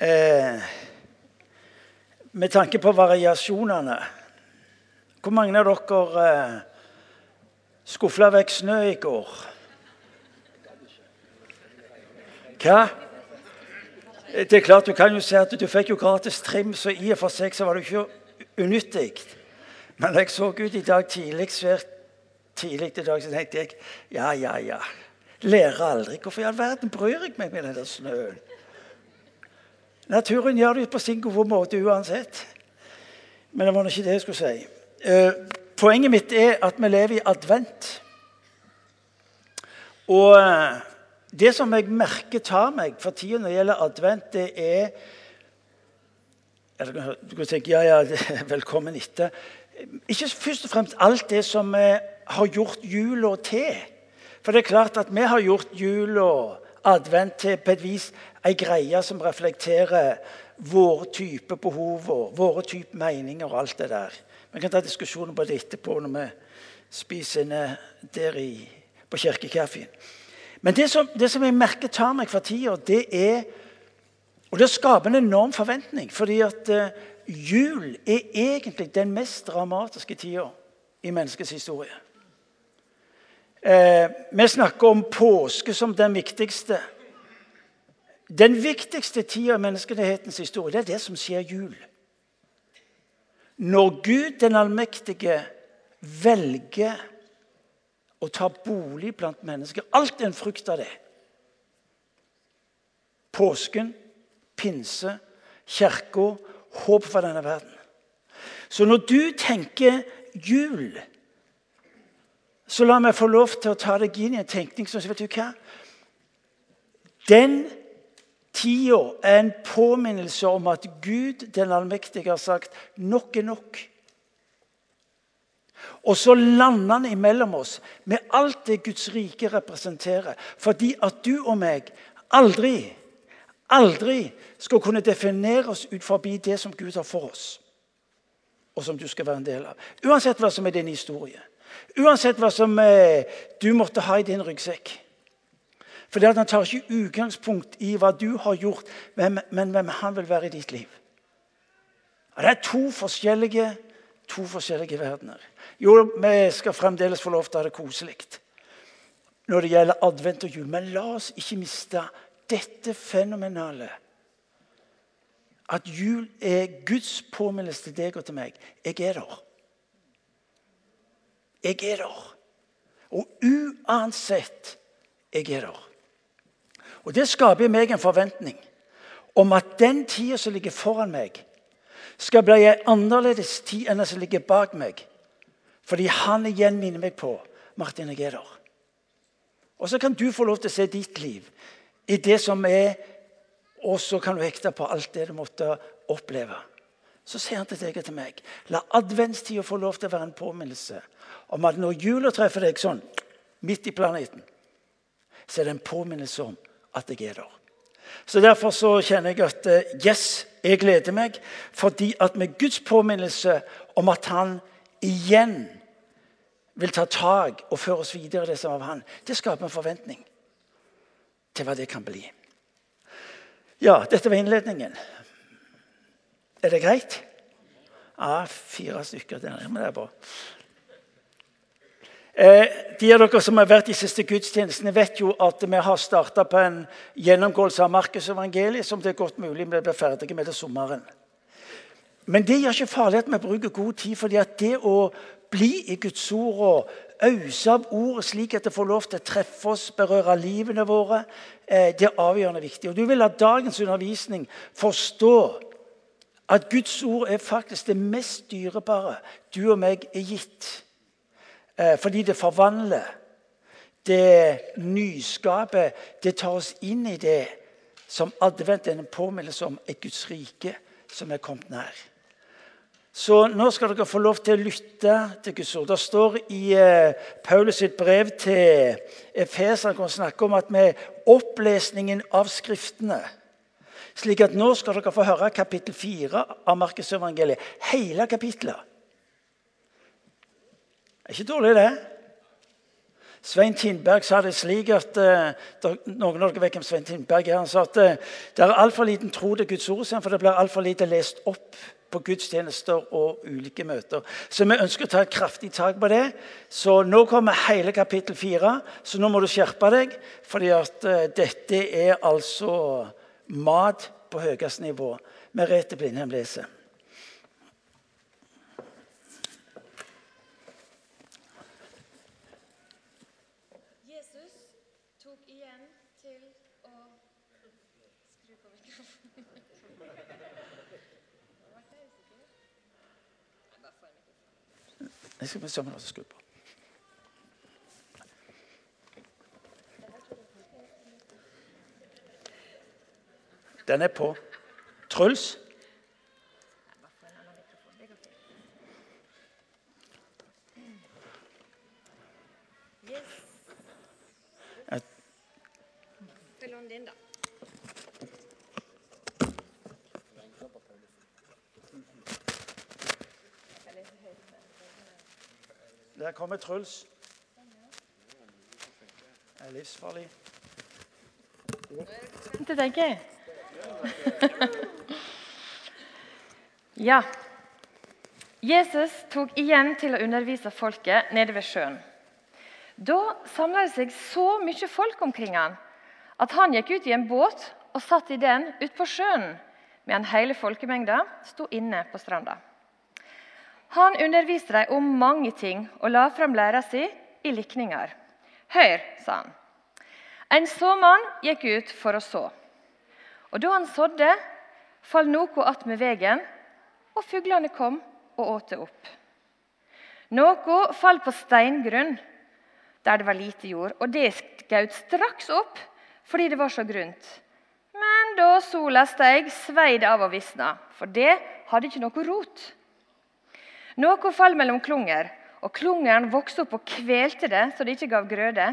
Eh, med tanke på variasjonene Hvor mange av dere eh, skufla vekk snø i går? Hva? Det er klart, Du kan jo si at du fikk jo gratis trim, så i og for seg så var det ikke unyttig. Men jeg så ut i dag tidlig, svært tidlig i dag, så tenkte jeg ja, ja, ja. Lærer aldri. Hvorfor i all verden bryr jeg meg med den snøen? Naturen gjør det på sin gode måte uansett. Men det var ikke det jeg skulle si. Eh, poenget mitt er at vi lever i advent. Og eh, det som jeg merker tar meg for tida når det gjelder advent, det er Du kan tenke ja, ja, velkommen etter. Ikke først og fremst alt det som vi har gjort jula til. For det er klart at vi har gjort jula, advent, til på et vis ei greie som reflekterer våre type behov og våre type meninger og alt det der. Vi kan ta diskusjoner på det etterpå når vi spiser inne der i, på kirkekaffen. Men det som, det som jeg merker tar meg for tida, det er Og det skaper en enorm forventning. fordi at uh, jul er egentlig den mest dramatiske tida i menneskets historie. Eh, vi snakker om påske som den viktigste. Den viktigste tida i menneskehetens historie det er det som skjer jul. Når Gud den allmektige velger å ta bolig blant mennesker. Alt er en frukt av det. Påsken, pinse, kirka, håp for denne verden. Så når du tenker jul, så la meg få lov til å ta deg inn i en tenkning som vet du hva? Den tida er en påminnelse om at Gud den allmektige har sagt nok er nok. Og så lander han imellom oss med alt det Guds rike representerer. Fordi at du og meg aldri, aldri skal kunne definere oss ut forbi det som Gud har for oss. Og som du skal være en del av. Uansett hva som er din historie. Uansett hva som eh, du måtte ha i din ryggsekk. For Han tar ikke utgangspunkt i hva du har gjort, men, hvem han vil være i ditt liv. Det er to forskjellige, to forskjellige verdener. Jo, vi skal fremdeles få lov til å ha det koselig når det gjelder advent og jul. Men la oss ikke miste dette fenomenale. At jul er Guds påminnelse til deg og til meg. Jeg er der. Jeg er der. Og uansett jeg er der. Og Det skaper i meg en forventning om at den tida som ligger foran meg, skal bli en annerledes tid enn den som ligger bak meg. Fordi han igjen minner meg på Martin, jeg. Og så kan du få lov til å se ditt liv i det som er, og så kan du hekte på alt det du måtte oppleve. Så sier han til deg og til meg la adventstida få lov til å være en påminnelse om at når jula treffer deg sånn midt i planeten, så er det en påminnelse om at jeg er der. Så Derfor så kjenner jeg at eh, yes, jeg gleder meg, fordi at med Guds påminnelse om at han igjen vil ta tak og føre oss videre det som av han, det skaper en forventning til hva det kan bli. Ja, dette var innledningen. Er det greit? Ja, fire stykker. Der, men det er bra. Eh, de av dere som har vært i siste gudstjenestene, vet jo at vi har starta på en gjennomgåelse av Markusevangeliet som det er godt mulig vi blir ferdige med til sommeren. Men det gjør ikke farlig at vi bruker god tid, fordi at det å bli i Guds ord og ause av ordet slik at det får lov til å treffe oss, berøre livene våre. Eh, det er avgjørende viktig. Og Du vil la dagens undervisning forstå at Guds ord er faktisk det mest dyrebare du og meg er gitt. Eh, fordi det forvandler, det nyskaper, det tar oss inn i det som advent er en påminnelse om et Guds rike som er kommet nær. Så nå skal dere få lov til å lytte til Guds ord. Det står i eh, Paulus sitt brev til Efeser han snakker om at med opplesningen av Skriftene Slik at nå skal dere få høre kapittel 4 av Markusevangeliet. Hele kapittelet. Det er ikke dårlig, det. Svein Tindberg sa det slik at uh, Noen av dere vet hvem Svein Tindberg er. Han sa at uh, det er altfor liten tro til Guds ord, for det blir altfor lite lest opp på gudstjenester og ulike møter. Så vi ønsker å ta et kraftig tak på det. Så nå kommer hele kapittel fire, så nå må du skjerpe deg. fordi at uh, dette er altså mat på høyeste nivå. Merete Blindheim leser. Jeg skal se om jeg skrudd på. Den er på. Truls? Der kommer Truls. Det er livsfarlig. Det tenker jeg. ja. Jesus tok igjen til å undervise folket nede ved sjøen. Da samla det seg så mye folk omkring han at han gikk ut i en båt og satt i den ute på sjøen, mens hele folkemengda sto inne på stranda. Han underviste dem om mange ting og la fram læra si i likninger. Hør, sa han. En såmann gikk ut for å så. Og Da han sådde, falt noe attmed vegen, og fuglene kom og åt det opp. Noe falt på steingrunn, der det var lite jord, og det skjøt straks opp fordi det var så grunt. Men da sola steg, svei det av og visna, for det hadde ikke noe rot. Noe falt mellom klunger, og klungeren vokste opp og kvelte det så det ikke gav grøde.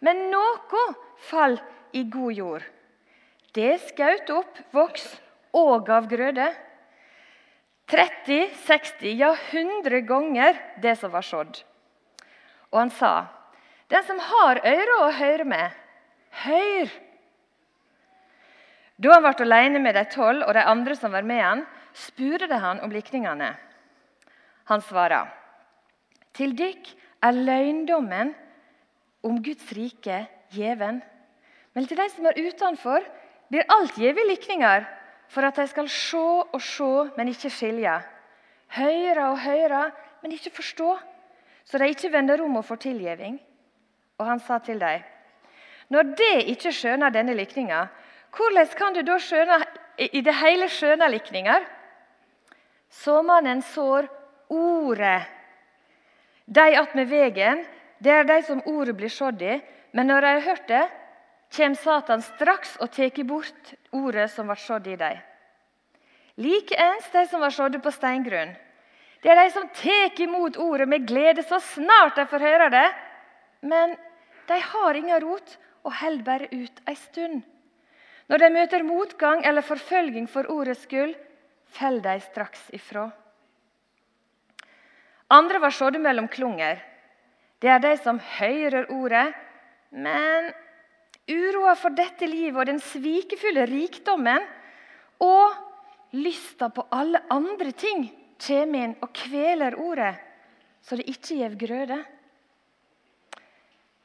Men noe falt i god jord det skjøt opp, voks og gav grøde. 30, 60, ja 100 ganger det som var sådd. Og han sa, 'Den som har øre å høre med, hør!' Da han ble alene med de tolv og de andre som var med han, spurte han om likningene. Han svarer, 'Til dykk er løgndommen om Guds rike gjeven.' Men til de som er utenfor, blir alt gjeve likninger for at de skal se og se, men ikke skilje. Høre og høre, men ikke forstå, så de ikke vender om og får tilgjeving. Og han sa til dem, når det ikke skjønner denne likninga, hvordan kan du da skjønne i det hele skjønne likninger? Såmannen sår ordet. De attmed vegen, det er de som ordet blir sådd i, men når de har hørt det, kommer Satan straks og tar bort ordet som ble sådd i dem. Likeens de som var sådd på steingrunn. Det er de som tar imot ordet med glede så snart de får høre det. Men de har ingen rot og holder bare ut ei stund. Når de møter motgang eller forfølging for ordets skyld, faller de straks ifra. Andre var sådd mellom klunger. Det er de som hører ordet, men uroa for dette livet og den svikefulle rikdommen og lysta på alle andre ting kommer inn og kveler ordet, så det ikke gjev grøde.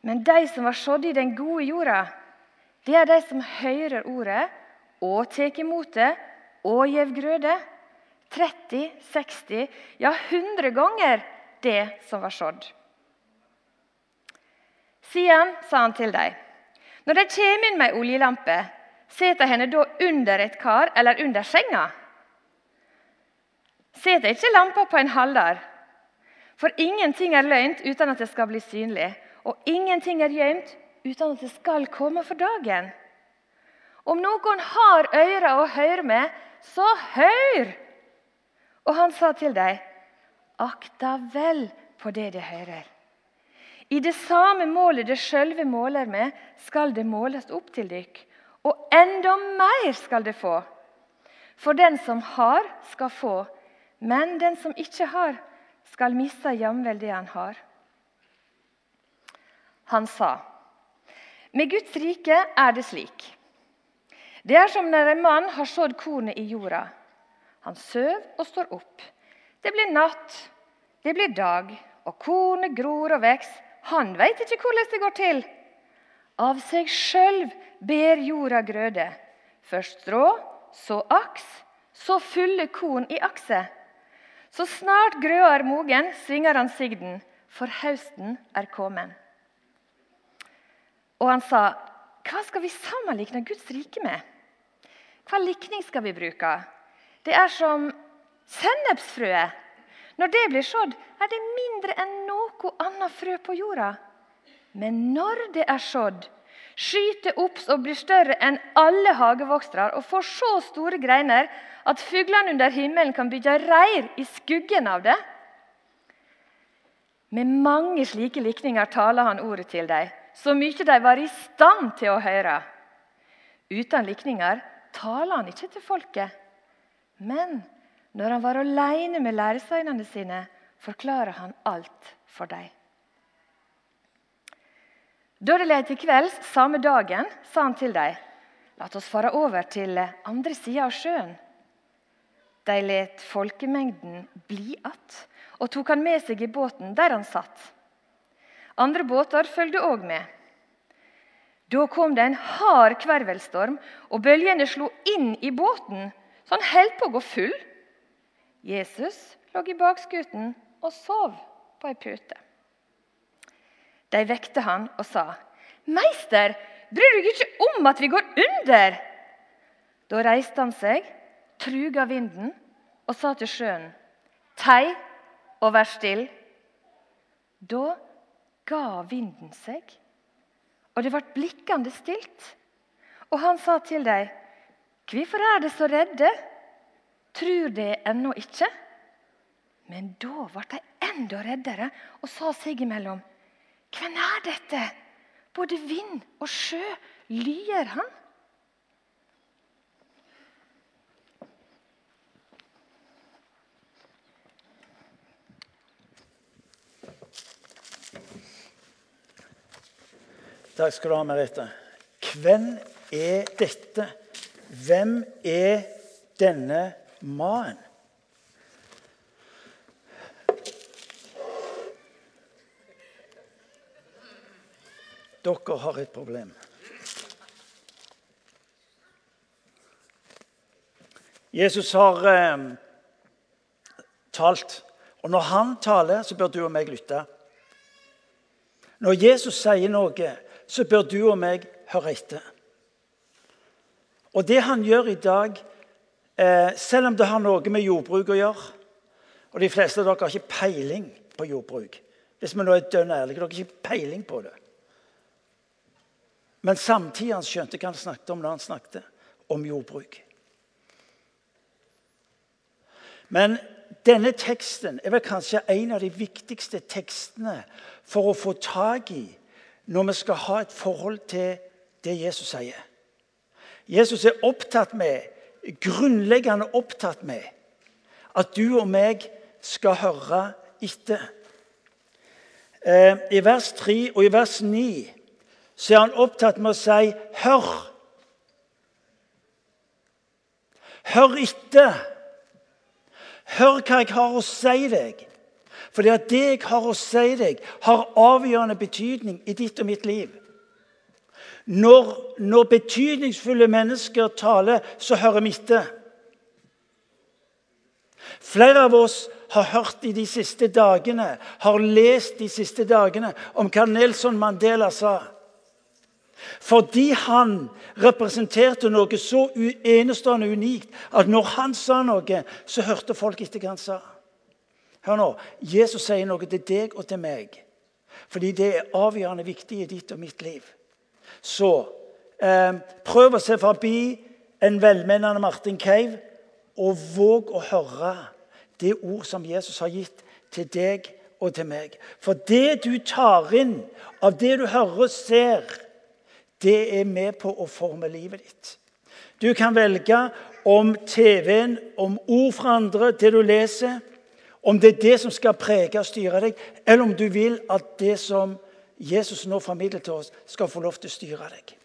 Men de som var sådd i den gode jorda, det er de som hører ordet og tar imot det og gjev grøde. 30, 60, ja 100 ganger det som var sådd. Siden sa han til dem når de kommer inn med ei oljelampe, setter henne da under et kar eller under senga? Setter ikke lampa på en halder, For ingenting er løgnt uten at det skal bli synlig, og ingenting er gjemt uten at det skal komme for dagen. Om noen har ører å høre med, så hør! Og han sa til dem, akta vel på det de hører. I det samme målet det sjølve måler med, skal det måles opp til dykk. Og enda mer skal det få. For den som har, skal få. Men den som ikke har, skal miste jamvel det han har. Han sa, med Guds rike er det slik. Det er som når en mann har sådd kornet i jorda. Han søv og står opp. Det blir natt, det blir dag, og kornet gror og veks. Han veit ikke hvordan det går til. Av seg sjøl ber jorda grøde. Først strå, så aks, så fulle korn i akset. Så snart grøa er mogen, svinger han sigden, for høsten er kommet. Og han sa, 'Hva skal vi sammenligne Guds rike med?' Hva likning skal vi bruke? Det er som sennepsfrøet. Når det blir sådd, er det mindre enn noe annet frø på jorda. Men når det er sådd, skyter opp og blir større enn alle hagevokstere og får så store greiner at fuglene under himmelen kan bygge reir i skuggen av det. Med mange slike likninger taler han ordet til dem, så mye de var i stand til å høre. Uten likninger taler han ikke til folket. Men når han var alene med læresveinene sine, forklarer han alt for dem. Da det led til kvelds samme dagen, sa han til dem, la oss fare over til andre sida av sjøen. De let folkemengden bli att og tok han med seg i båten der han satt. Andre båter fulgte òg med. Da kom det en hard kvervelstorm, og bølgene slo inn i båten, så han holdt på å gå full. Jesus lå i bakskuten og sov på ei pute. De vekte han og sa, 'Meister, bryr du deg ikke om at vi går under?' Da reiste han seg, truga vinden og sa til sjøen, 'Tei og vær still.' Da ga vinden seg og det ble blikkende stilt. Og han sa til dem, 'Hvorfor er de så redde? Tror de ennå ikke?' Men da ble de enda reddere og sa seg imellom, 'Hvem er dette? Både vind og sjø lyer han?' Takk skal du ha, Merete. Hvem er dette? Hvem er denne mannen? Dere har et problem. Jesus har eh, talt, og når han taler, så bør du og meg lytte. Når Jesus sier noe, så bør du og meg høre etter. Og det han gjør i dag, eh, selv om det har noe med jordbruk å gjøre Og de fleste av dere har ikke peiling på jordbruk. Hvis vi nå er dønn ærlige, dere har ikke peiling på det. Men samtidig han skjønte hva han snakket om når han snakket om jordbruk. Men denne teksten er vel kanskje en av de viktigste tekstene for å få tak i når vi skal ha et forhold til det Jesus sier. Jesus er opptatt med, grunnleggende opptatt med at du og meg skal høre etter. Eh, I vers 3 og i vers 9 så er han opptatt med å si 'hør'. Hør etter. Hør hva jeg har å si deg. For det jeg har å si deg, har avgjørende betydning i ditt og mitt liv. Når, når betydningsfulle mennesker taler, så hører vi etter. Flere av oss har hørt i de siste dagene, har lest de siste dagene om hva Nelson Mandela sa. Fordi han representerte noe så enestående unikt at når han sa noe, så hørte folk etter hva han sa. Hør nå, Jesus sier noe til deg og til meg. Fordi det er avgjørende viktig i ditt og mitt liv. Så eh, prøv å se forbi en velmenende Martin Cave, og våg å høre det ord som Jesus har gitt til deg og til meg. For det du tar inn av det du hører og ser, det er med på å forme livet ditt. Du kan velge om TV-en, om ord fra andre, det du leser. Om det er det som skal prege og styre deg, eller om du vil at det som Jesus nå formidler til oss, skal få lov til å styre deg.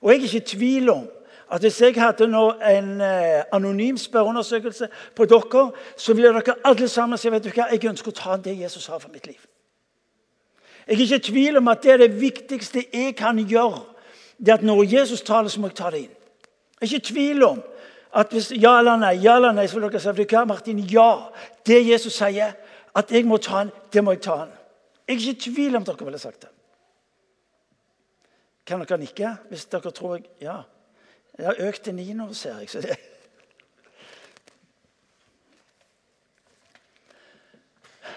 Og jeg er ikke i tvil om at hvis jeg hadde nå en eh, anonym spørreundersøkelse på dere, så ville dere alle sammen si vet du hva, jeg ønsker å ta det Jesus har for mitt liv. Jeg er ikke i tvil om at det er det viktigste jeg kan gjøre. det at Når Jesus taler, så må jeg ta det inn. Jeg er ikke i tvil om at hvis ja eller nei, ja eller nei, så vil dere si hva, Martin, ja, det Jesus sier, at jeg må ta den, det må jeg ta den. Jeg er ikke i tvil om dere ville sagt det. Kan dere nikke hvis dere tror jeg Ja. Jeg har økt til ni nå, ser jeg. så det...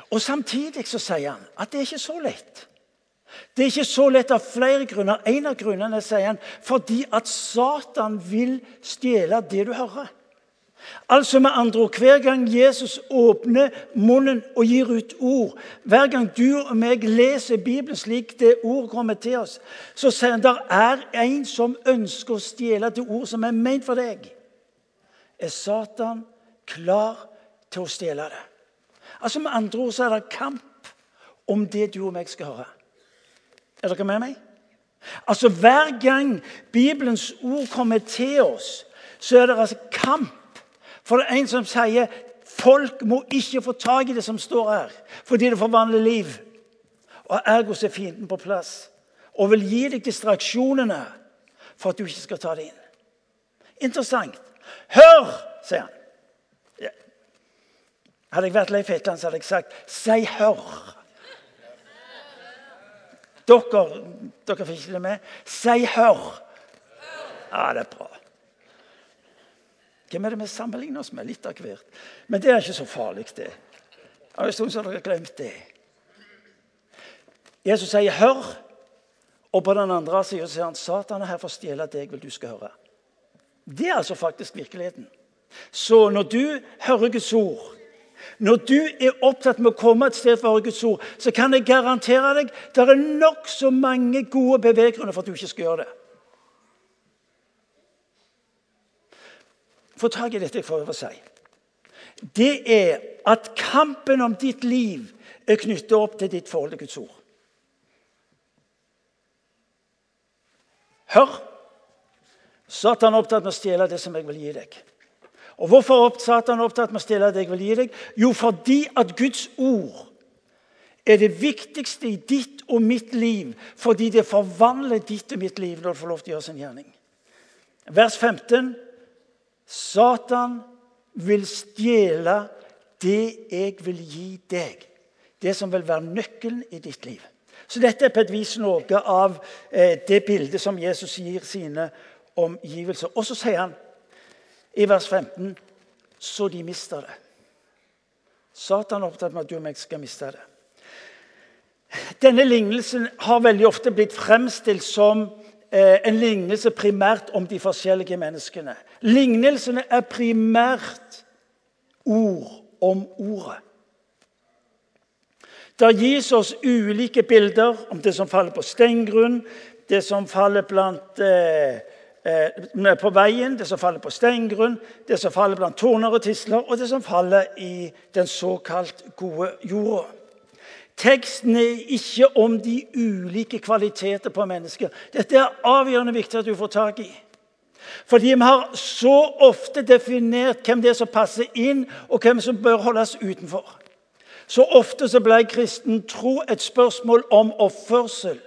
Og Samtidig så sier han at det er ikke så lett. Det er ikke så lett av flere grunner. En av grunnene sier han fordi at Satan vil stjele det du hører. Altså med andre ord, Hver gang Jesus åpner munnen og gir ut ord, hver gang du og meg leser Bibelen slik det ordet kommer til oss, så sier han der er en som ønsker å stjele det ord som er ment for deg. Er Satan klar til å stjele det? Altså Med andre ord så er det kamp om det du og meg skal høre. Er dere med meg? Altså Hver gang Bibelens ord kommer til oss, så er det altså kamp for det er en som sier folk må ikke få tak i det som står her, fordi det forvandler liv. Og Ergo er fienden på plass og vil gi deg distraksjonene for at du ikke skal ta det inn. Interessant. Hør, sier han. Ja. Hadde jeg vært Leif Hetland, så hadde jeg sagt 'si hør'. Dere, dere fikk ikke det med. Si 'hør'. Ja, det er bra. Hvem er det vi sammenligner oss med? Litt av hvert. Men det er ikke så farlig, det. Det er en stund så dere har glemt det. Jesus sier 'hør', og på den andre sida sier han 'Satan er her for å stjele deg, vil du skal høre'. Det er altså faktisk virkeligheten. Så når du hører Guds ord, når du er opptatt med å komme et sted for å høre Guds ord, så kan jeg garantere deg det er nokså mange gode beveggrunner for at du ikke skal gjøre det. Få tak i dette jeg å si. Det er at kampen om ditt liv er knyttet opp til ditt forhold til Guds ord. Hør! Satan er opptatt med å stjele det som jeg vil gi deg. Og Hvorfor er Satan opptatt med å stjele det jeg vil gi deg? Jo, fordi at Guds ord er det viktigste i ditt og mitt liv. Fordi det forvandler ditt og mitt liv når du får lov til å gjøre sin gjerning. Vers 15 Satan vil stjele det jeg vil gi deg. Det som vil være nøkkelen i ditt liv. Så dette er på et vis noe av eh, det bildet som Jesus gir sine omgivelser. Og så sier han i vers 15 så de mister det. Satan er opptatt med at du og meg skal miste det. Denne lignelsen har veldig ofte blitt fremstilt som en lignelse primært om de forskjellige menneskene. Lignelsene er primært ord om ordet. Det gis oss ulike bilder om det som faller på steingrunn, det som faller blant, eh, eh, på veien, det som faller på steingrunn, det som faller blant torner og tisler, og det som faller i den såkalt gode jorda. Teksten er ikke om de ulike kvaliteter på mennesker. Dette er avgjørende viktig at du får tak i. Fordi vi har så ofte definert hvem det er som passer inn, og hvem som bør holdes utenfor. Så ofte så ble kristen tro et spørsmål om oppførsel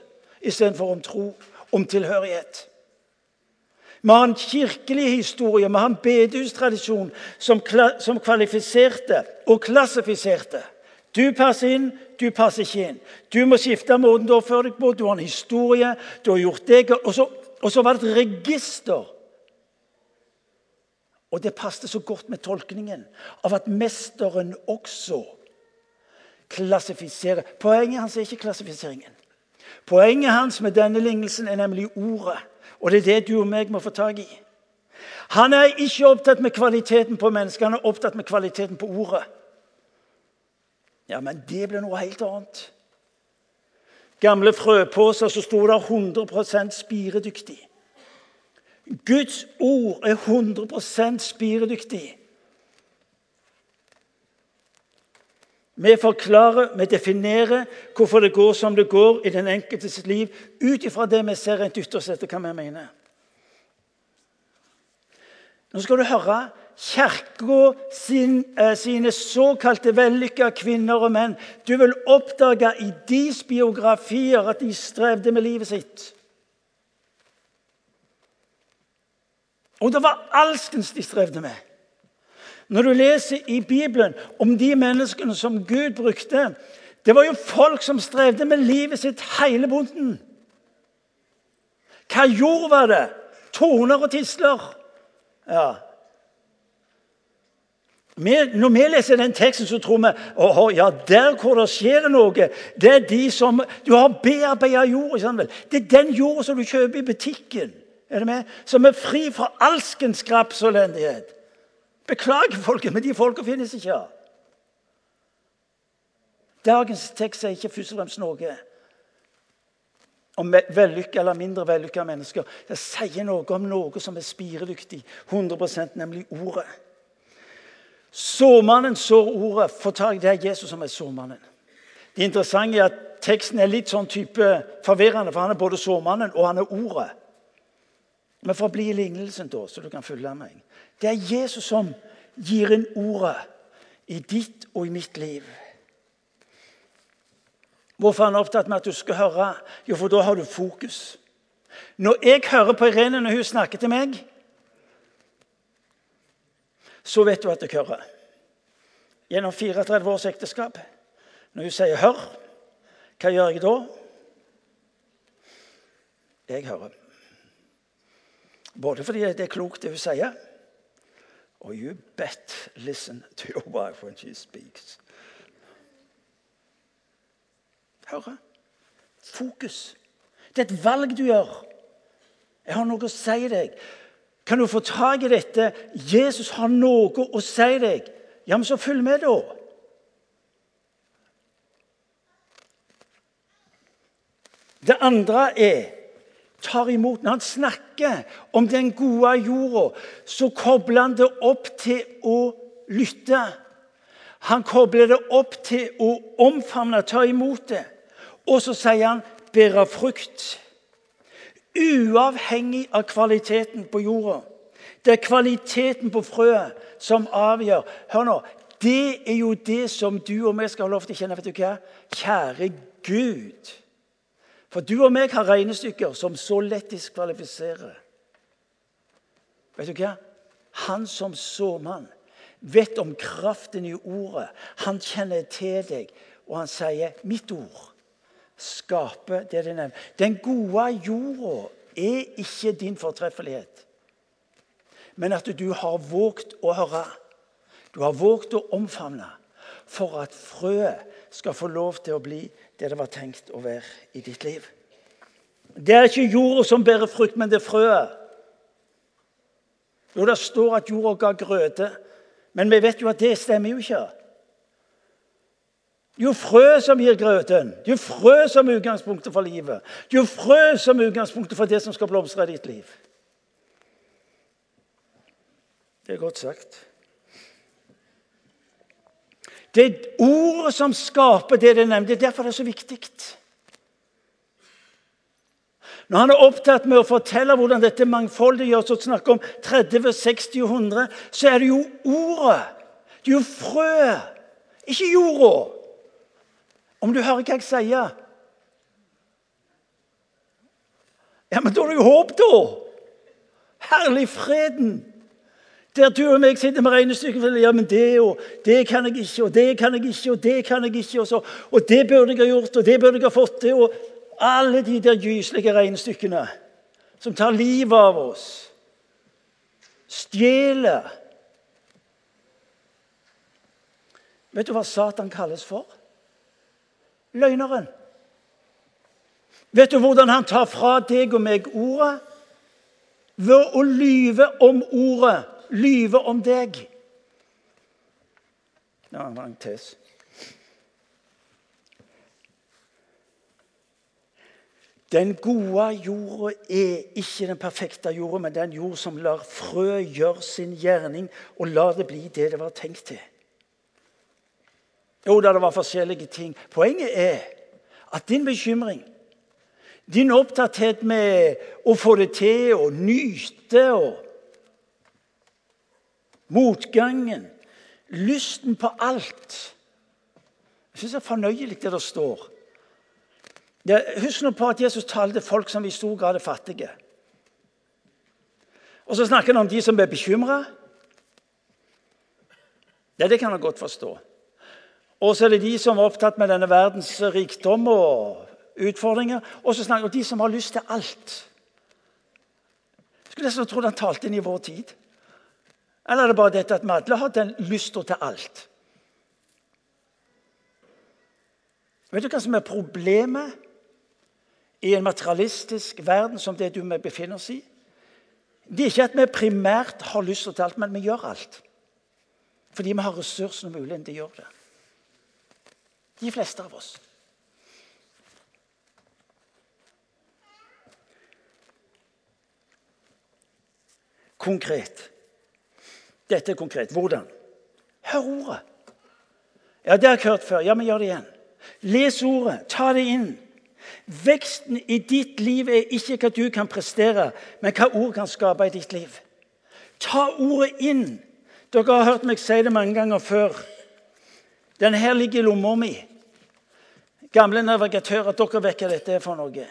istedenfor om tro, om tilhørighet. Vi har en kirkelig historie, vi har en bedehustradisjon som, som kvalifiserte og klassifiserte. Du passer inn, du passer ikke inn. Du må skifte måten du oppfører deg på. Du har en historie, du har gjort det og så, og så var det et register. Og det passet så godt med tolkningen av at mesteren også klassifiserer. Poenget hans er ikke klassifiseringen. Poenget hans med denne lignelsen er nemlig ordet. Og det er det du og meg må få tak i. Han er ikke opptatt med kvaliteten på mennesket, han er opptatt med kvaliteten på ordet. Ja, men det ble noe helt annet. Gamle frøposer så sto det 100% spiredyktig. Guds ord er 100% spiredyktig. Vi forklarer, vi definerer hvorfor det går som det går i den enkeltes liv, ut ifra det vi ser rent ytterst etter hva vi mener. Nå skal du høre Kirka sin, eh, sine såkalte vellykka kvinner og menn. Du vil oppdage i deres biografier at de strevde med livet sitt. Og det var alskens de strevde med. Når du leser i Bibelen om de menneskene som Gud brukte Det var jo folk som strevde med livet sitt hele bonden. Hva jord var det? Toner og tisler. Ja, når vi leser den teksten, så tror vi at ja, der hvor det skjer noe, det er de som Du har bearbeida jord. Det er den jorda som du kjøper i butikken. Er det med? Som er fri fra alskens skraps og elendighet. Beklager, folket, men de folka finnes ikke. Dagens tekst er ikke først og fremst noe om vellykka eller mindre vellykka mennesker. Det sier noe om noe som er spiredyktig, 100% nemlig ordet. Såmannen sår ordet. Få tak det er Jesus som er såmannen. Det interessante er at teksten er litt sånn type forvirrende, for han er både såmannen og han er ordet. Men for å bli i lignelsen, da, så du kan følge meg Det er Jesus som gir inn ordet i ditt og i mitt liv. Hvorfor er han opptatt med at du skal høre? Jo, for da har du fokus. Når jeg hører på Irene når hun snakker til meg, så vet du at det hører. Gjennom 34 års ekteskap. Når hun sier 'hør', hva gjør jeg da? Jeg hører. Både fordi det er klokt, det hun sier, og you bet listen to your wife when she speaks. Høre. Fokus. Det er et valg du gjør. Jeg har noe å si deg. Kan du få tak i dette? Jesus har noe å si deg. Ja, men så følg med, da. Det andre er tar imot. Når han snakker om den gode jorda, så kobler han det opp til å lytte. Han kobler det opp til å omfavne, ta imot det. Og så sier han 'bære frukt'. Uavhengig av kvaliteten på jorda. Det er kvaliteten på frøet som avgjør. Hør nå, Det er jo det som du og vi skal ha lov til å kjenne. vet du hva? Kjære Gud. For du og meg har regnestykker som så lett diskvalifiserer. Vet du hva? Han som såmann vet om kraften i ordet. Han kjenner til deg, og han sier 'mitt ord' skape det det nevner. Den gode jorda er ikke din fortreffelighet, men at du har våget å høre. Du har våget å omfavne for at frøet skal få lov til å bli det det var tenkt å være i ditt liv. Det er ikke jorda som bærer frukt, men det er frøet. Jo, det står at jorda ga grøde, men vi vet jo at det stemmer jo ikke. Jo frø som gir grøten. Jo frø som er utgangspunktet for livet. Jo frø som er utgangspunktet for det som skal blomstre i ditt liv. Det er godt sagt. Det er ordet som skaper det det nevnte. Det er derfor det er så viktig. Når han er opptatt med å fortelle hvordan dette mangfoldet gjøres, og snakker om 30, 60 og 100, så er det jo ordet. Det er jo frøet, ikke jorda. Om du hører hva jeg sier Ja, men da er det jo håp, da! Herlig freden! Der du og meg sitter med regnestykket ja, men det og det kan jeg ikke, og det kan jeg ikke, og det kan jeg ikke, og, så, og det burde jeg ha gjort, og det burde jeg ha fått til. og Alle de der gyselige regnestykkene som tar livet av oss. Stjeler. Vet du hva Satan kalles for? Løgneren. Vet du hvordan han tar fra deg og meg ordet? Ved å lyve om ordet lyve om deg. Ja, en lang tes. Den gode jorda er ikke den perfekte jorda, men den jord som lar frø gjøre sin gjerning og lar det bli det det var tenkt til. Jo da, det var forskjellige ting. Poenget er at din bekymring, din opptatthet med å få det til og nyte og motgangen, lysten på alt Jeg syns det er fornøyelig, det der står. Husk nå på at Jesus talte folk som i stor grad er fattige. Og så snakker han om de som er bekymra. Ja, det kan han godt forstå. Og så er det de som er opptatt med denne verdens rikdom og utfordringer. Og så snakker de som har lyst til alt. Jeg skulle nesten trodd han talte inn i vår tid. Eller er det bare dette at vi alle har den lysta til alt? Vet du hva som er problemet i en materialistisk verden som det du befinner oss i? Det er ikke at vi primært har lyst til alt, men vi gjør alt. Fordi vi har ressursene og muligheten til å gjøre det. De fleste av oss. Konkret. Dette er konkret. Hvordan? Hør ordet. Ja, det har jeg hørt før. Ja, men gjør det igjen. Les ordet. Ta det inn. Veksten i ditt liv er ikke hva du kan prestere, men hva ord kan skape i ditt liv. Ta ordet inn. Dere har hørt meg si det mange ganger før. Den her ligger i lomma mi. Gamle navigatører, dere vet hva dette er for noe.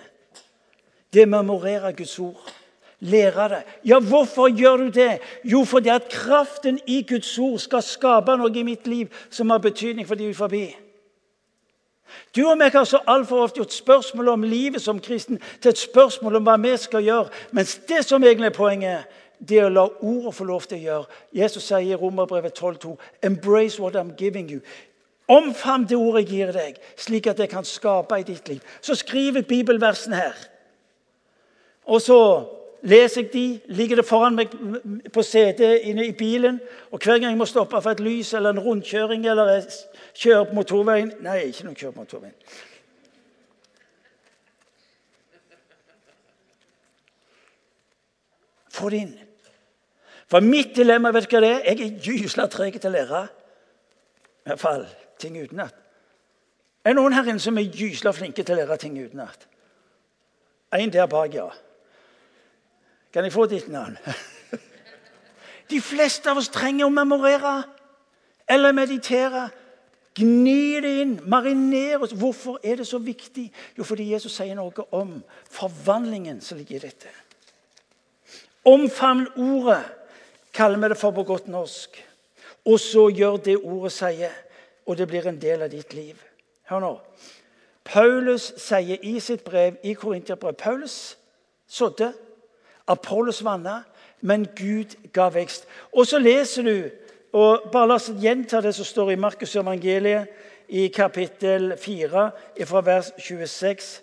Det er å memorere Guds ord. Lære det. Ja, hvorfor gjør du det? Jo, fordi at kraften i Guds ord skal skape noe i mitt liv som har betydning for de forbi. Du og meg har så altfor ofte gjort spørsmålet om livet som kristen til et spørsmål om hva vi skal gjøre. Mens det som egentlig er poenget, det er å la ordet få lov til å gjøre. Jesus sier i Romerbrevet 12,2.: Embrace what I'm giving you. Omfavn det ordet jeg gir deg, slik at det kan skape i ditt liv. Så skriver bibelversene her. Og så leser jeg de, ligger det foran meg på CD inne i bilen. Og hver gang jeg må stoppe for et lys eller en rundkjøring eller kjøre på motorveien Nei, ikke noe kjøre på motorveien. Få det inn. For mitt dilemma vet du hva det er? Jeg er gysla treg til å lære. I hvert fall ting utenat. Er det noen her inne som er gysla flinke til å lære ting utenat? En der bak, ja. Kan jeg få ditt navn? De fleste av oss trenger å memorere eller meditere. Gni det inn, marinere oss. Hvorfor er det så viktig? Jo, fordi Jesus sier noe om forvandlingen som ligger i dette. Omfavn ordet, kaller vi det for på godt norsk. Og så gjør det ordet sier, og det blir en del av ditt liv. Hør nå. Paulus sier i sitt brev i Korinterbrevet Paulus sådde Apollos vanna, men Gud ga vekst. Og så leser du, og bare la oss gjenta det som står i Markus evangeliet i kapittel 4, fra vers 26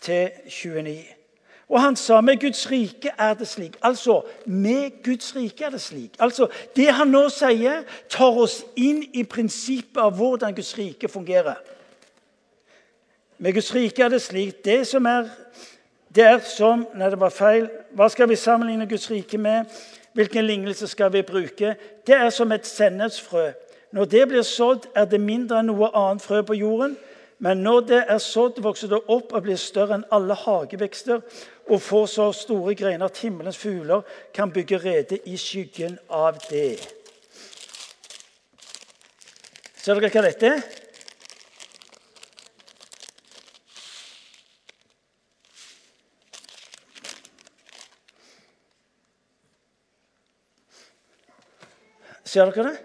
til 29. Og han sa med Guds rike er det slik. Altså, med Guds rike er det slik. Altså, Det han nå sier, tar oss inn i prinsippet av hvordan Guds rike fungerer. Med Guds rike er det slik. Det som er det er som Nei, det var feil. Hva skal vi sammenligne Guds rike med? Hvilken lignelse skal vi bruke? Det er som et sennepsfrø. Når det blir sådd, er det mindre enn noe annet frø på jorden. Men når det er sådd, vokser det opp og blir større enn alle hagevekster og få så store greiner at himmelens fugler kan bygge rede i skyggen av det. Ser dere hva dette er? Ser dere det?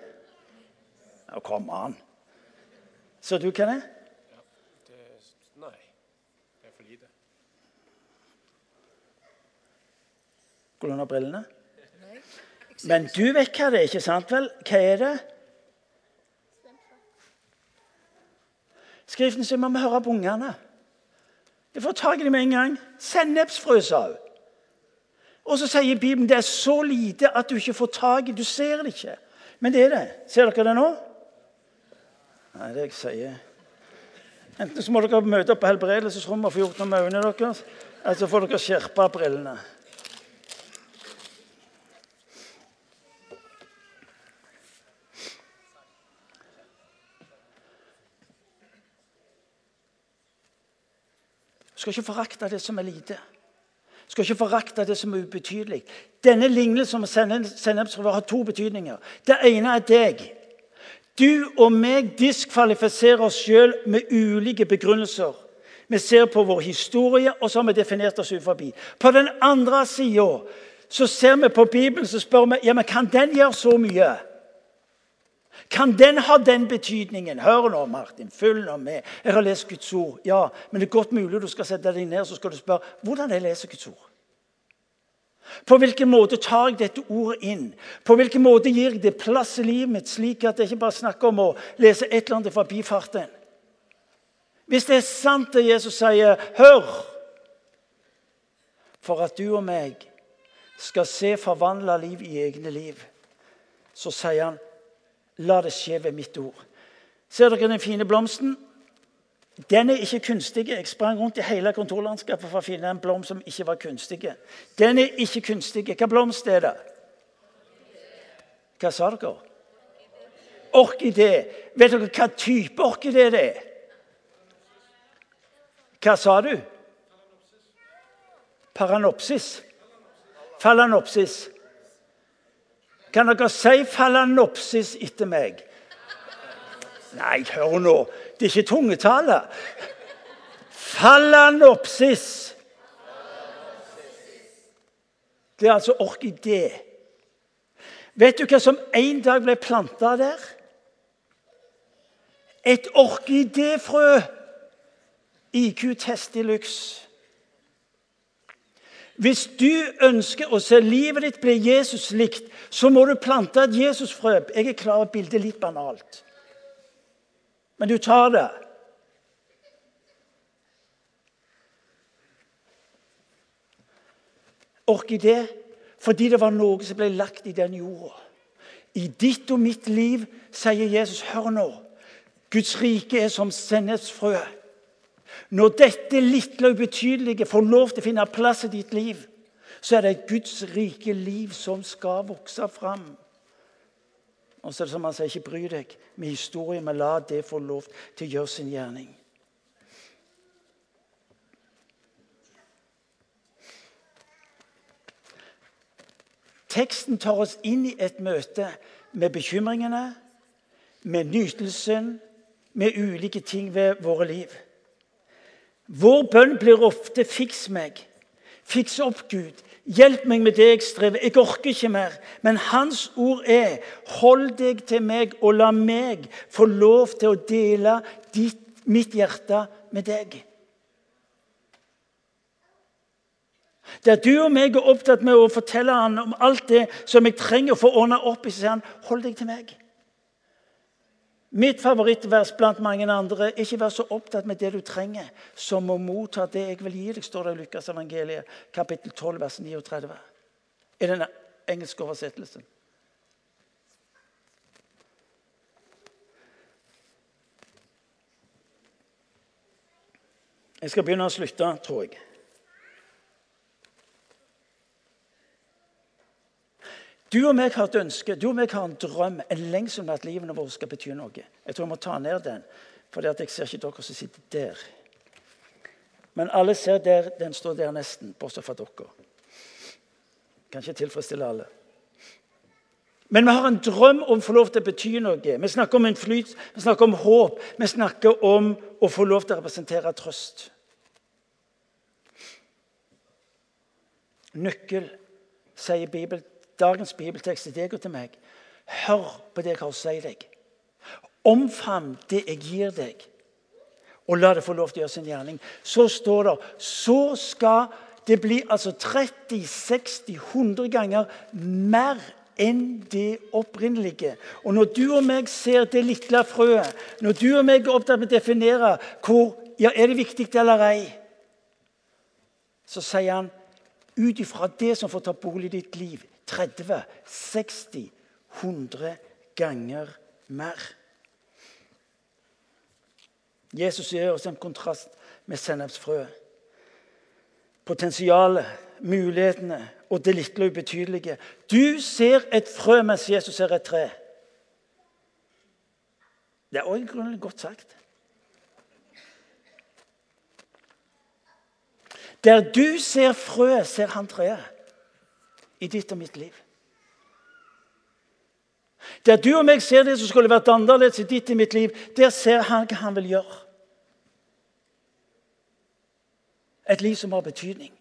Ja, kom an. Ser du hva det er? Nei. Det er for lite. Det under brillene? Men du vet hva det er, ikke sant vel? Hva er det? Skriften sier vi må høre på ungene. De får tak i dem med en gang. Sennepsfrø, sa hun. Og så sier Bibelen det er så lite at du ikke får tak i Du ser det ikke. Men det er det. Ser dere det nå? Nei, det jeg sier Enten så må dere møte opp på helbredelsesrommet og få gjort noe med øynene deres, eller så får dere skjerpe brillene. Du skal ikke forakte det som er lite. Du skal ikke forakte det som er ubetydelig. Denne lignelsen om sennepsfrø har to betydninger. Det ene er deg. Du og meg diskvalifiserer oss sjøl med ulike begrunnelser. Vi ser på vår historie, og så har vi definert oss ut forbi. På den andre sida ser vi på Bibelen så spør vi ja, men kan den gjøre så mye. Kan den ha den betydningen? Hør nå, Martin. Følg nå med. Jeg har lest Guds ord. Ja, Men det er godt mulig du skal sette deg ned så skal du spørre hvordan jeg leser Guds ord. På hvilken måte tar jeg dette ordet inn? På hvilken måte gir jeg det plass i livet mitt, slik at jeg ikke bare snakker om å lese et eller annet fra bifarten? Hvis det er sant det Jesus sier, hør! For at du og meg skal se forvandla liv i egne liv, så sier han, la det skje ved mitt ord. Ser dere den fine blomsten? Den er ikke kunstig. Jeg sprang rundt i hele kontorlandskapet for å finne en blomst som ikke var kunstig. Den er ikke kunstig. Hva blomst er det? Hva sa dere? Orkidé. Vet dere hva type orkidé det er? Hva sa du? Paranopsis. Falanopsis. Kan dere si falanopsis etter meg? Nei, hør nå. Det er ikke tungetale. Falanopsis. Det er altså orkidé. Vet du hva som en dag ble planta der? Et orkidéfrø. IQ-test i luxe. Hvis du ønsker å se livet ditt bli Jesus likt, så må du plante et Jesusfrø. Jeg er klar over bildet litt banalt. Men du tar det. Orkidé fordi det var noe som ble lagt i den jorda. I ditt og mitt liv, sier Jesus, hør nå. Guds rike er som sennepsfrø. Når dette lille og ubetydelige får lov til å finne plass i ditt liv, så er det et Guds rike liv som skal vokse fram. Og så er det som han sier, ikke bry deg med historien, men la det få lov til å gjøre sin gjerning. Teksten tar oss inn i et møte med bekymringene, med nytelsen, med ulike ting ved våre liv. Vår bønn blir ofte 'fiks meg'. Fiks opp, Gud. Hjelp meg med det jeg strever. Jeg orker ikke mer. Men hans ord er hold deg til meg og la meg få lov til å dele ditt, mitt hjerte med deg. Der du og meg er opptatt med å fortelle han om alt det som jeg trenger å få ordna opp i, så sier han hold deg til meg. Mitt favorittvers blant mange andre ikke vær så opptatt med det du trenger, som å motta det jeg vil gi deg, står det i Lukas evangeliet, kapittel 12, vers 39. I den engelske oversettelsen. Jeg skal begynne å slutte, tror jeg. Du og meg har et ønske, du og meg har en drøm, en lengsel med at livene våre skal bety noe. Jeg tror jeg må ta ned den, for jeg ser ikke dere som sitter der. Men alle ser der, den står der nesten, bortsett fra dere. Kan ikke tilfredsstille alle. Men vi har en drøm om å få lov til å bety noe. Vi snakker om en flyt, vi snakker om håp. Vi snakker om å få lov til å representere trøst. Nøkkel, sier Bibelen dagens bibeltekst til deg og til meg. Hør på det jeg har å si deg. Omfavn det jeg gir deg, og la det få lov til å gjøre sin gjerning. Så står det Så skal det bli altså 30-60-100 ganger mer enn det opprinnelige. Og Når du og meg ser det lille frøet, når du og meg er opptatt med å definere hvor, ja, er det viktig eller ei, så sier han ut ifra det som får ta bolig i ditt liv, 30, 60, 100 ganger mer. Jesus gjør oss en kontrast med sennepsfrøet. Potensialet, mulighetene og det lille og ubetydelige. Du ser et frø mens Jesus ser et tre. Det er også grunnlig godt sagt. Der du ser frøet, ser han treet. I ditt og mitt liv. Der du og meg ser det som skulle vært annerledes i ditt og mitt liv, der ser han hva han vil gjøre. Et liv som har betydning.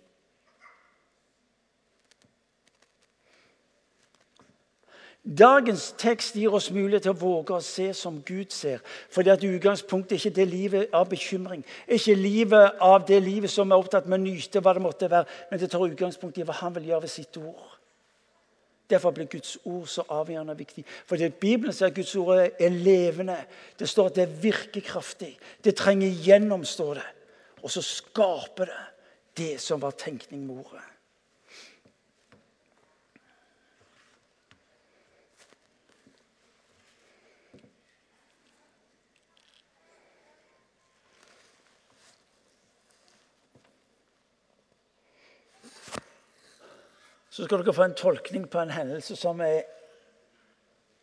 Dagens tekst gir oss mulighet til å våge å se som Gud ser. Fordi at utgangspunktet er ikke det livet av bekymring, ikke livet av det livet som er opptatt med å nyte hva det måtte være, men det tar utgangspunkt i hva han vil gjøre ved sitt ord. Derfor blir Guds ord så avgjørende viktig. For det Bibelen sier at Guds ord er levende. Det står at det er virkekraftig. Det trenger igjennom, står det. Og så skaper det det som var tenkning med ordet. Så skal dere få en tolkning på en hendelse som er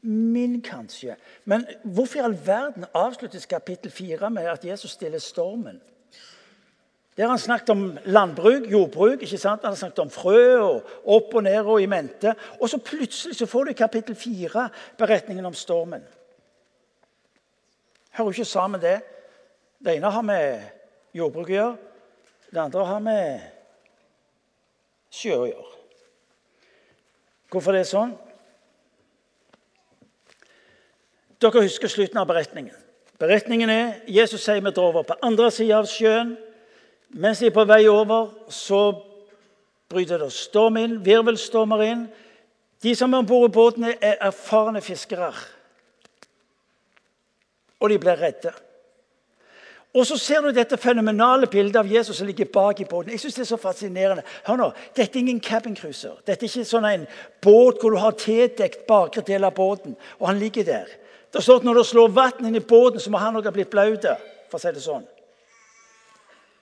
min, kanskje. Men hvorfor i all verden avsluttes kapittel 4 med at Jesus stiller stormen? Der har han snakket om landbruk, jordbruk. ikke sant? Han har snakket om frø og opp og ned og i mente. Og så plutselig så får du i kapittel 4 beretningen om stormen. Hører jo ikke sammen det. Det ene har med jordbruk å gjøre. Det andre har med sjø å gjøre. Hvorfor det er sånn? Dere husker slutten av beretningen. Beretningen er Jesus sier vi drar over på andre sida av sjøen. Mens de er på vei over, så bryter det storm inn, virvelstormer inn. De som er om bord i båten, er erfarne fiskere. Og de blir redde. Og så ser du dette fenomenale bildet av Jesus som ligger bak i båten. Jeg synes det er så fascinerende. Hør nå, Dette er ingen cabincruiser. Dette er ikke sånn en båt hvor du har tildekt bakre del av båten, og han ligger der. Det står at Når det slår vann inn i båten, så må han òg ha blitt blaut. For å si det sånn.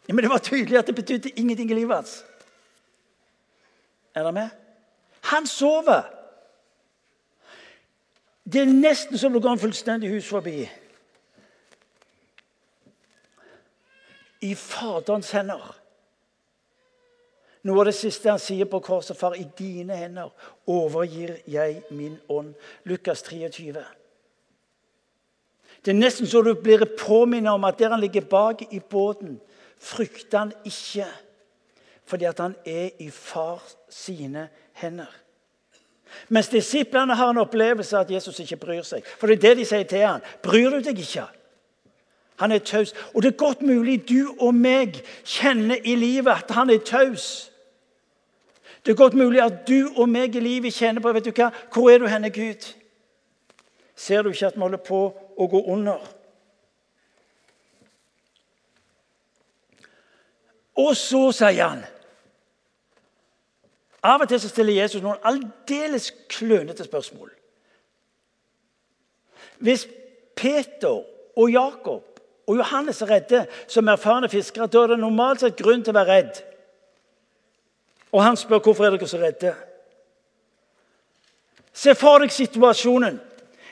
Ja, men det var tydelig at det betydde ingenting i livet hans. Er dere med? Han sover. Det er nesten som det går en fullstendig hus forbi. I Faderens hender. Noe av det siste han sier på korset, far, i dine hender overgir jeg min ånd. Lukas 23. Det er nesten så du blir påminnet om at der han ligger bak i båten, frykter han ikke. Fordi at han er i far sine hender. Mens disiplene har en opplevelse av at Jesus ikke bryr seg. For det er det de sier til han. Bryr du deg ikke? Han er taus. Og det er godt mulig du og meg kjenner i livet at han er taus. Det er godt mulig at du og meg i livet kjenner på vet du hva, Hvor er du henne, Gud? Ser du ikke at vi holder på å gå under? Og så sier han Av og til så stiller Jesus noen aldeles klønete spørsmål. Hvis Peter og Jakob og Johannes er redde som erfarne fiskere. Da er det normalt sett grunn til å være redd. Og han spør hvorfor er dere så redde. Se for deg situasjonen.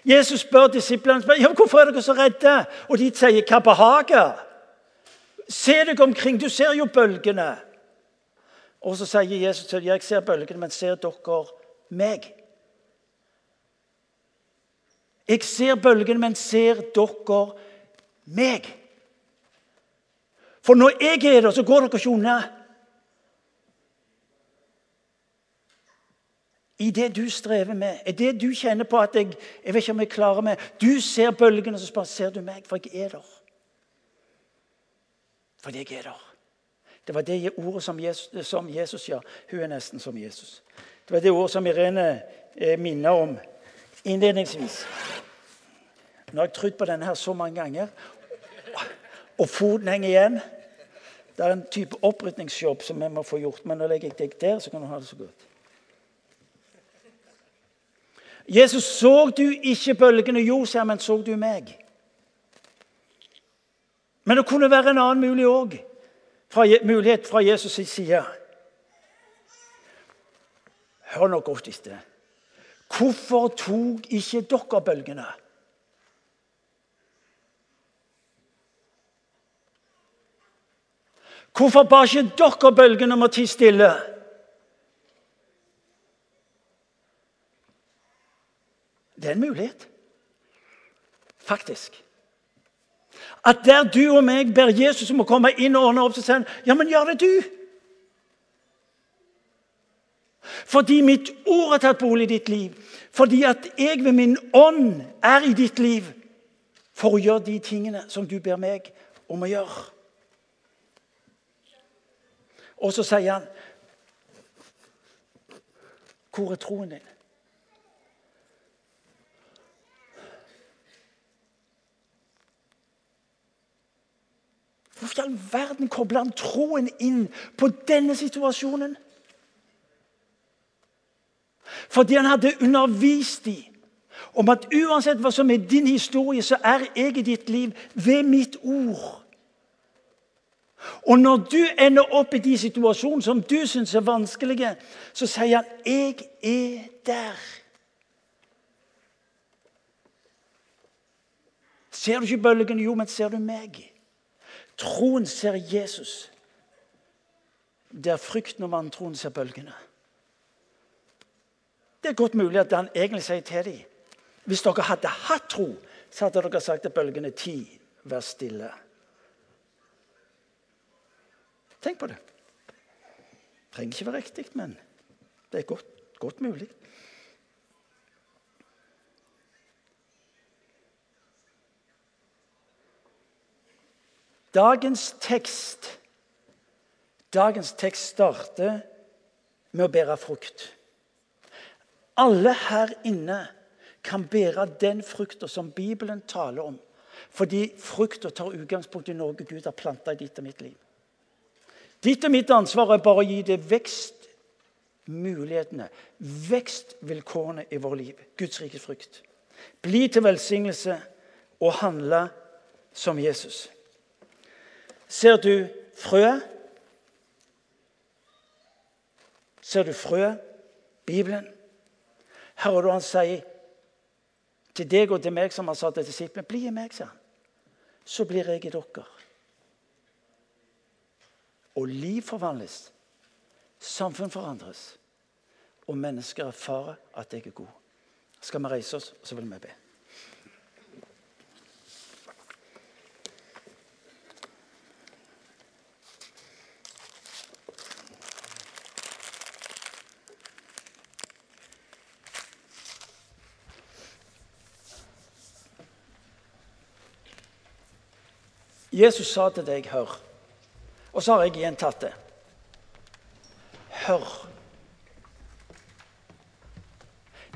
Jesus spør disiplene ja, hvorfor er dere så redde. Og de sier 'hva behager'? Se deg omkring, du ser jo bølgene. Og så sier Jesus til dem, 'Jeg ser bølgene, men ser dere meg?' Jeg ser bølgene, men ser dere meg? For når jeg er der, så går dere ikke unna. I det du strever med, i det du kjenner på at jeg, jeg vet ikke om jeg klarer meg Du ser bølgene, så spør ser du meg, for jeg er der. For jeg er der. Det var det ordet som Jesus, som Jesus ja. Hun er nesten som Jesus. Det var det ordet som Irene eh, minner om innledningsvis. Nå har jeg trodd på denne her så mange ganger, og foten henger igjen. Det er en type opprydningsjobb som vi må få gjort, men nå legger jeg deg der, så kan du ha det så godt. Jesus, så du ikke bølgene? Jo, sier men så du meg? Men det kunne være en annen mulig òg. Mulighet fra Jesus' side. Hør nå godt etter. Hvorfor tok ikke dere bølgene? Hvorfor ba ikke dere bølgene om å tie stille? Det er en mulighet. Faktisk. At der du og meg ber Jesus om å komme inn og ordne opp, så sier han ja, men gjør det du. Fordi mitt ord har tatt bolig i ditt liv. Fordi at jeg ved min ånd er i ditt liv for å gjøre de tingene som du ber meg om å gjøre. Og så sier han Hvor er troen din? Hvorfor i all verden kobler han troen inn på denne situasjonen? Fordi han hadde undervist dem om at uansett hva som er din historie, så er jeg i ditt liv ved mitt ord. Og når du ender opp i de situasjonene som du syns er vanskelige, så sier han 'Jeg er der'. Ser du ikke bølgene? Jo, men ser du meg? Troen ser Jesus. Der frykten og vantroen ser bølgene. Det er godt mulig at han egentlig sier til dem Hvis dere hadde hatt tro, så hadde dere sagt til bølgene ti, vær stille. Tenk på det. Det trenger ikke være riktig, men det er godt, godt mulig. Dagens tekst Dagens tekst starter med å bære frukt. Alle her inne kan bære den frukta som Bibelen taler om. Fordi frukta tar utgangspunkt i noe Gud har planta i ditt og mitt liv. Ditt og mitt ansvar er bare å gi det vekstmulighetene, vekstvilkårene i vårt liv. Guds rikes frykt. Bli til velsignelse og handle som Jesus. Ser du frøet? Ser du frøet? Bibelen? Hører du han sier til deg og til meg, som har satt sa til men 'Bli i meg', sa han. Så blir jeg i dere. Og liv forvandles. Samfunn forandres. Og mennesker erfarer at jeg er god. Skal vi reise oss, så vil vi be. Jesus sa til deg 'hør'. Og så har jeg gjentatt det. Hør.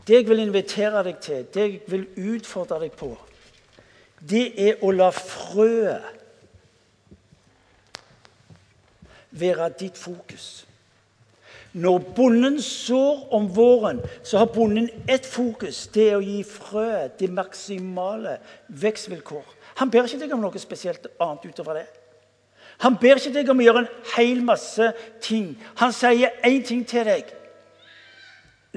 Det jeg vil invitere deg til, det jeg vil utfordre deg på, det er å la frøet være ditt fokus. Når bonden sår om våren, så har bonden ett fokus. Det er å gi frøet det maksimale vekstvilkår. Han ber ikke deg om noe spesielt annet utover det. Han ber ikke deg om å gjøre en hel masse ting. Han sier én ting til deg.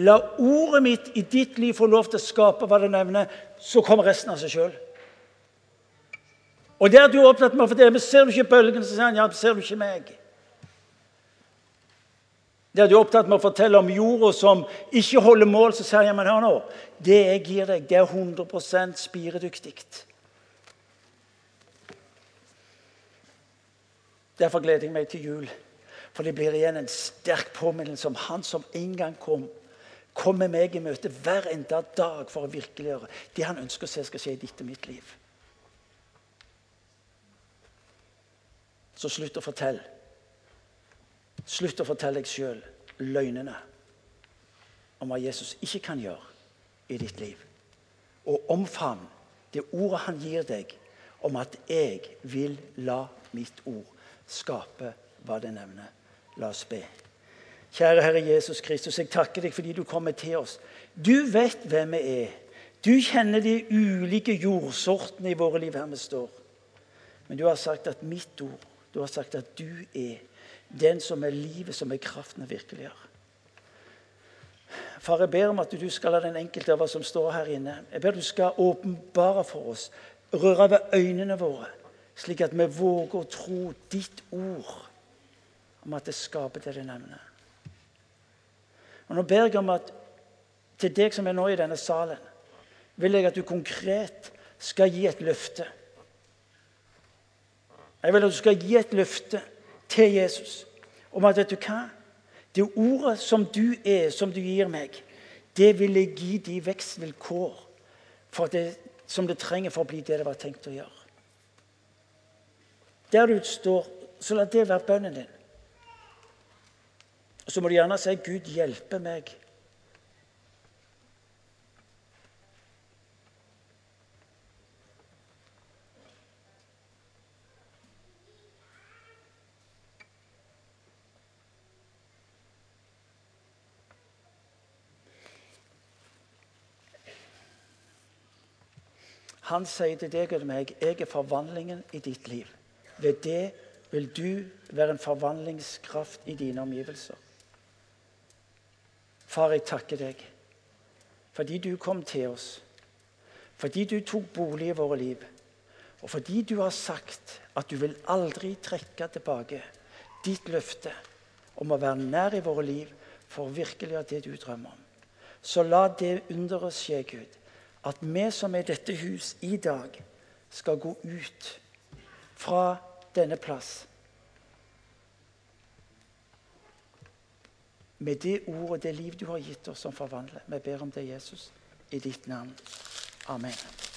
La ordet mitt i ditt liv få lov til å skape hva det nevner, så kommer resten av seg sjøl. Og der du er opptatt med å fortelle, Ser du ikke bølgen, så sier han ja, ser du ikke meg. Der du er opptatt med å fortelle om jorda som ikke holder mål, så sier han men hør nå, det jeg gir deg, det er 100 spiredyktig. Derfor gleder jeg meg til jul. For det blir igjen en sterk påminnelse om Han som en gang kom. Kom med meg i møte hver enda dag for å virkeliggjøre det han ønsker å se skal skje i ditt og mitt liv. Så slutt å fortelle. Slutt å fortelle deg sjøl løgnene om hva Jesus ikke kan gjøre i ditt liv. Og omfavn det ordet han gir deg om at 'jeg vil la mitt ord' skape hva det nevner. La oss be. Kjære Herre Jesus Kristus, jeg takker deg fordi du kommer til oss. Du vet hvem vi er. Du kjenner de ulike jordsortene i våre liv her vi står. Men du har sagt at mitt ord, du har sagt at du er den som er livet, som er kraften og virkeliggjør. Far, jeg ber om at du skal la den enkelte av oss som står her inne, jeg ber du skal åpenbare for oss, røre ved øynene våre, slik at vi våger å tro ditt ord om at det skaper det det nevner. Og Nå ber jeg om at til deg som er nå i denne salen, vil jeg at du konkret skal gi et løfte. Jeg vil at du skal gi et løfte til Jesus om at vet du hva? Det ordet som du er, som du gir meg, det vil jeg gi de vekstvilkår det, som det trenger for å bli det det var tenkt å gjøre. Der du står, så la det være bønnen din. Og Så må du gjerne si 'Gud, hjelpe meg'. Han sier til deg og meg 'Jeg er forvandlingen i ditt liv'. Ved det vil du være en forvandlingskraft i dine omgivelser. Far, jeg takker deg fordi du kom til oss. Fordi du tok bolig i våre liv. Og fordi du har sagt at du vil aldri trekke tilbake ditt løfte om å være nær i våre liv for å virkeliggjøre det du drømmer om. Så la det underet skje, Gud, at vi som er i dette hus i dag, skal gå ut fra denne plass med det ordet og det liv du har gitt oss, som forvandler. Vi ber om det, Jesus, i ditt navn. Amen.